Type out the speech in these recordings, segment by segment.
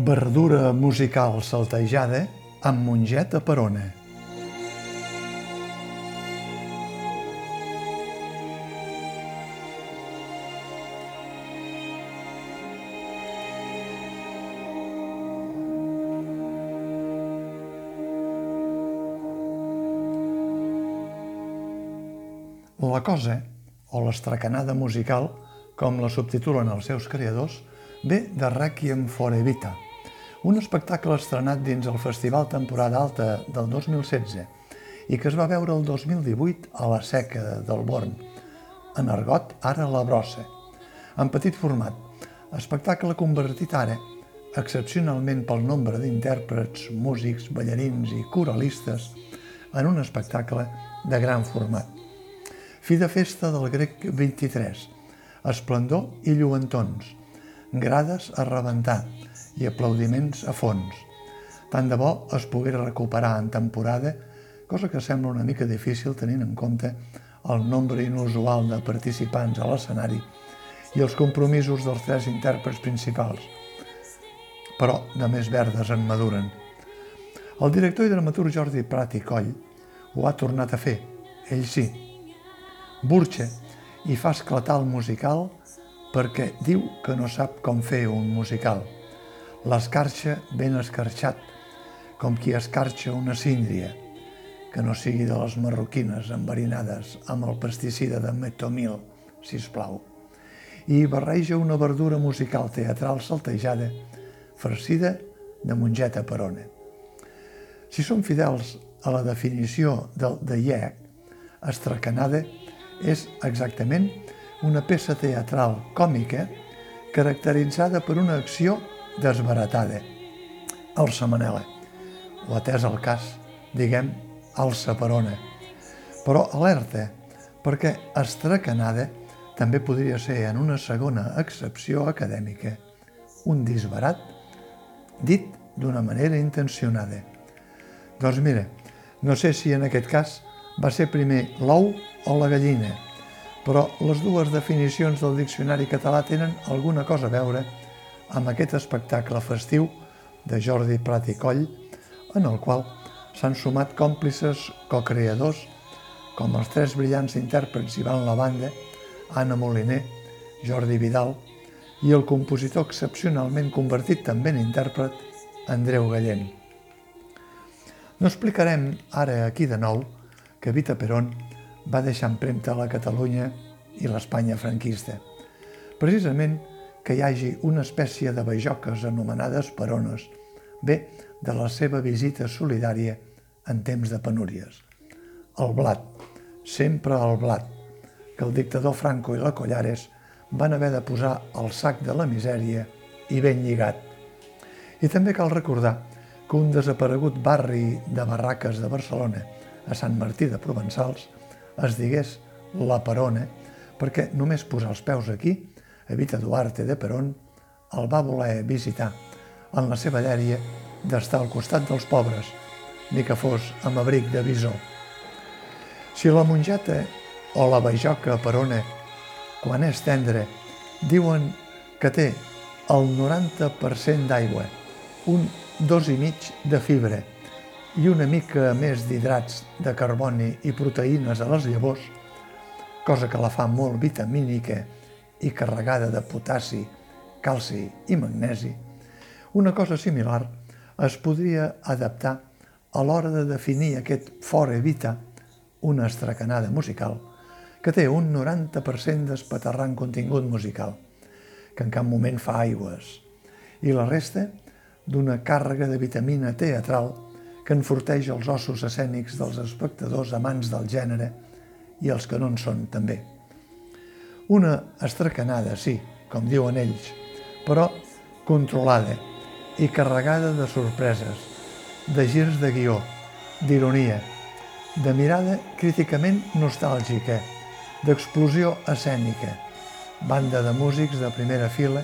Verdura musical saltejada amb mongeta perona. La cosa, o l'estracanada musical, com la subtitulen els seus creadors, ve de Requiem for Evita, un espectacle estrenat dins el Festival Temporada Alta del 2016 i que es va veure el 2018 a la Seca del Born, en argot ara la brossa, en petit format, espectacle convertit ara, excepcionalment pel nombre d'intèrprets, músics, ballarins i coralistes, en un espectacle de gran format. Fi de festa del grec 23, esplendor i lluentons, grades a rebentar i aplaudiments a fons. Tant de bo es poguera recuperar en temporada, cosa que sembla una mica difícil tenint en compte el nombre inusual de participants a l'escenari i els compromisos dels tres intèrprets principals. Però de més verdes en maduren. El director i dramaturg Jordi Prat i Coll ho ha tornat a fer, ell sí, burxa i fa esclatar el musical perquè diu que no sap com fer un musical. L'escarxa ben escarxat, com qui escarxa una síndria, que no sigui de les marroquines enverinades amb el pesticida de metomil, si us plau. I barreja una verdura musical teatral saltejada, farcida de mongeta perona. Si som fidels a la definició del de IEC, estracanada és exactament una peça teatral còmica caracteritzada per una acció desbaratada. El Samanela, o atès el cas, diguem, el Saperona. Però alerta, perquè estracanada també podria ser, en una segona accepció acadèmica, un disbarat dit d'una manera intencionada. Doncs mira, no sé si en aquest cas va ser primer l'ou o la gallina, però les dues definicions del diccionari català tenen alguna cosa a veure amb aquest espectacle festiu de Jordi Prat i Coll, en el qual s'han sumat còmplices co-creadors com els tres brillants intèrprets Ivan Lavanda, Anna Moliner, Jordi Vidal i el compositor excepcionalment convertit també en intèrpret, Andreu Gallent. No explicarem ara aquí de nou que Vita Perón va deixar empremta a la Catalunya i l'Espanya franquista. Precisament que hi hagi una espècie de bajoques anomenades perones, ve de la seva visita solidària en temps de penúries. El blat, sempre el blat, que el dictador Franco i la Collares van haver de posar al sac de la misèria i ben lligat. I també cal recordar que un desaparegut barri de barraques de Barcelona, a Sant Martí de Provençals, es digués la Perona, perquè només posar els peus aquí, Evita Duarte de Perón el va voler visitar en la seva dèria d'estar al costat dels pobres, ni que fos amb abric de bisó. Si la mongeta o la bajoca perona, quan és tendre, diuen que té el 90% d'aigua, un dos i mig de fibra i una mica més d'hidrats de carboni i proteïnes a les llavors, cosa que la fa molt vitamínica i carregada de potassi, calci i magnesi, una cosa similar es podria adaptar a l'hora de definir aquest fora vita, una estracanada musical, que té un 90% d'espaterrant contingut musical, que en cap moment fa aigües, i la resta d'una càrrega de vitamina teatral que enforteix els ossos escènics dels espectadors amants del gènere i els que no en són també. Una estracanada, sí, com diuen ells, però controlada i carregada de sorpreses, de girs de guió, d'ironia, de mirada críticament nostàlgica, d'explosió escènica, banda de músics de primera fila,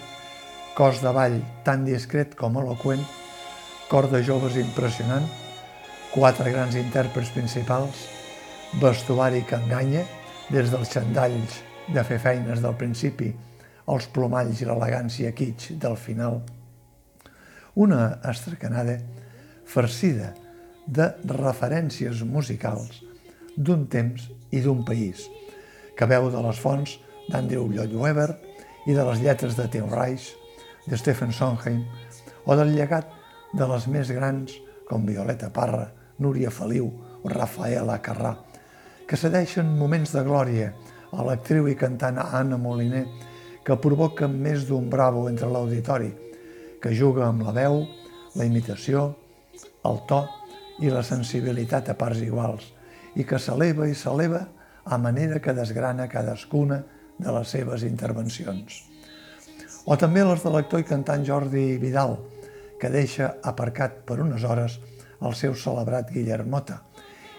cos de ball tan discret com eloquent, cor de joves impressionant, quatre grans intèrprets principals, vestuari que enganya, des dels xandalls de fer feines del principi, els plomalls i l'elegància kitsch del final. una estracanada farcida de referències musicals d'un temps i d'un país, que veu de les fonts d'Andrew Lloyd Webber i de les lletres de Tim Rice, de Stephen Sondheim, o del llegat de les més grans com Violeta Parra, Núria Feliu o Rafaela Carrà, que cedeixen moments de glòria a l'actriu i cantant Anna Moliner, que provoca més d'un bravo entre l'auditori, que juga amb la veu, la imitació, el to i la sensibilitat a parts iguals, i que s'eleva i s'eleva a manera que desgrana cadascuna de les seves intervencions. O també les de l'actor i cantant Jordi Vidal, que deixa aparcat per unes hores el seu celebrat Guillermota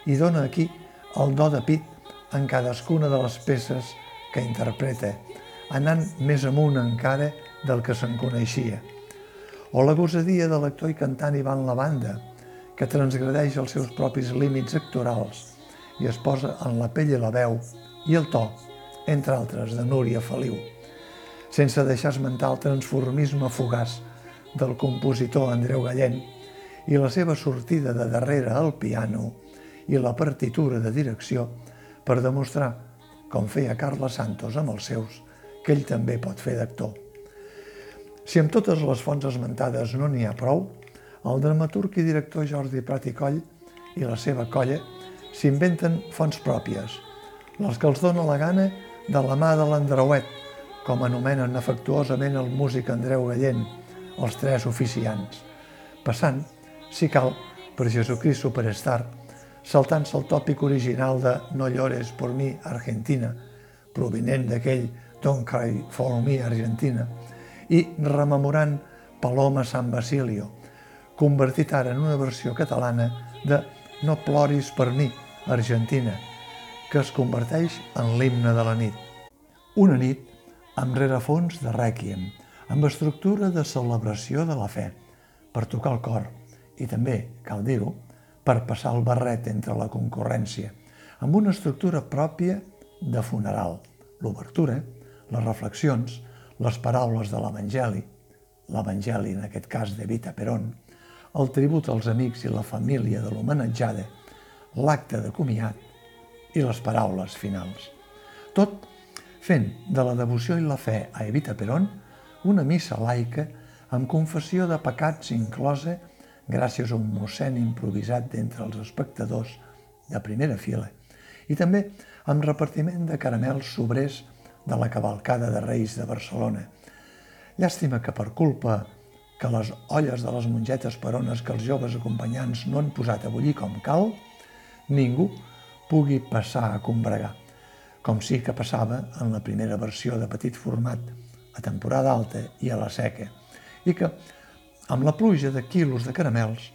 i dona aquí el do de pit en cadascuna de les peces que interpreta, anant més amunt encara del que se'n coneixia. O la gosadia de l'actor i cantant Ivan Lavanda, que transgredeix els seus propis límits actorals i es posa en la pell i la veu i el to, entre altres, de Núria Feliu, sense deixar esmentar el transformisme fugaç del compositor Andreu Gallent i la seva sortida de darrere al piano i la partitura de direcció per demostrar, com feia Carles Santos amb els seus, que ell també pot fer d'actor. Si amb totes les fonts esmentades no n'hi ha prou, el dramaturg i director Jordi Prat i Coll i la seva colla s'inventen fonts pròpies, les que els dona la gana de la mà de l'Andreuet, com anomenen afectuosament el músic Andreu Gallent, els tres oficiants, passant, si cal, per Jesucrist Superstar, saltant-se el tòpic original de No llores por mi, Argentina, provinent d'aquell Don't Cry for Me, Argentina, i rememorant Paloma San Basilio, convertit ara en una versió catalana de No ploris per mi, Argentina, que es converteix en l'himne de la nit. Una nit amb rerefons de rèquiem, amb estructura de celebració de la fe, per tocar el cor i també, cal dir-ho, per passar el barret entre la concurrència, amb una estructura pròpia de funeral, l'obertura, les reflexions, les paraules de l'Evangeli, l'Evangeli en aquest cas de Vita Perón, el tribut als amics i la família de l'homenatjada, l'acte de comiat i les paraules finals. Tot fent de la devoció i la fe a Evita Perón una missa laica amb confessió de pecats inclosa gràcies a un mossèn improvisat d'entre els espectadors de primera fila i també amb repartiment de caramels sobrers de la cavalcada de Reis de Barcelona. Llàstima que per culpa que les olles de les mongetes perones que els joves acompanyants no han posat a bullir com cal, ningú pugui passar a combregar, com sí que passava en la primera versió de petit format, a temporada alta i a la seca, i que, amb la pluja de quilos de caramels,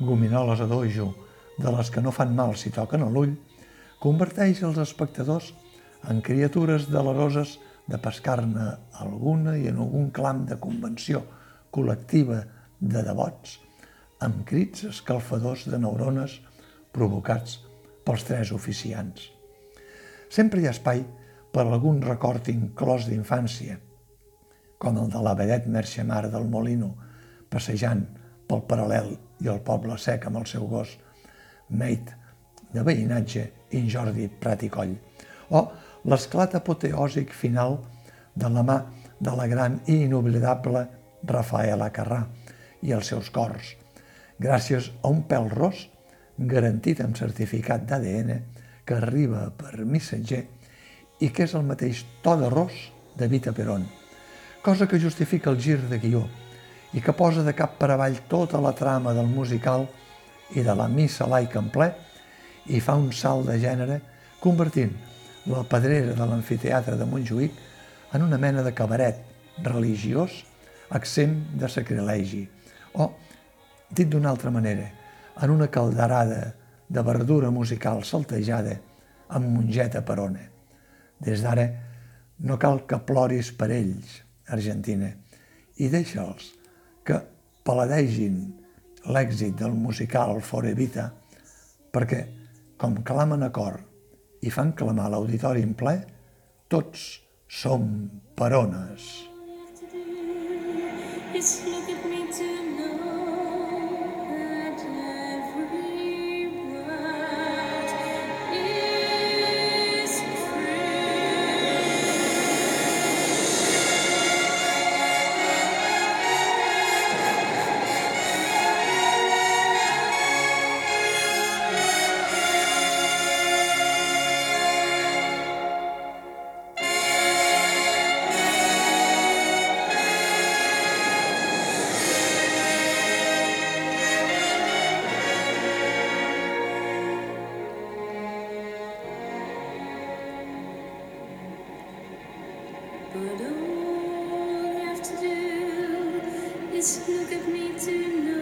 gominoles a dojo, de les que no fan mal si toquen a l'ull, converteix els espectadors en criatures deleroses de pescar-ne alguna i en algun clam de convenció col·lectiva de devots, amb crits escalfadors de neurones provocats pels tres oficiants. Sempre hi ha espai per algun record inclòs d'infància, com el de la vedet Merxemar del Molino, passejant pel paral·lel i el poble sec amb el seu gos, Mate, de veïnatge i Jordi Prat i Coll, o l'esclat apoteòsic final de la mà de la gran i inoblidable Rafaela Carrà i els seus cors, gràcies a un pèl ros garantit amb certificat d'ADN que arriba per missatger i que és el mateix to de ros de Vita Perón, cosa que justifica el gir de guió i que posa de cap per avall tota la trama del musical i de la missa laica en ple i fa un salt de gènere convertint la pedrera de l'amfiteatre de Montjuïc en una mena de cabaret religiós accent de sacrilegi o, dit d'una altra manera, en una calderada de verdura musical saltejada amb mongeta perona. Des d'ara no cal que ploris per ells, Argentina, i deixa'ls que paladegin l'èxit del musical Fore Vita, perquè, com clamen a cor i fan clamar l'auditori en ple, tots som perones. It's Look at me tonight.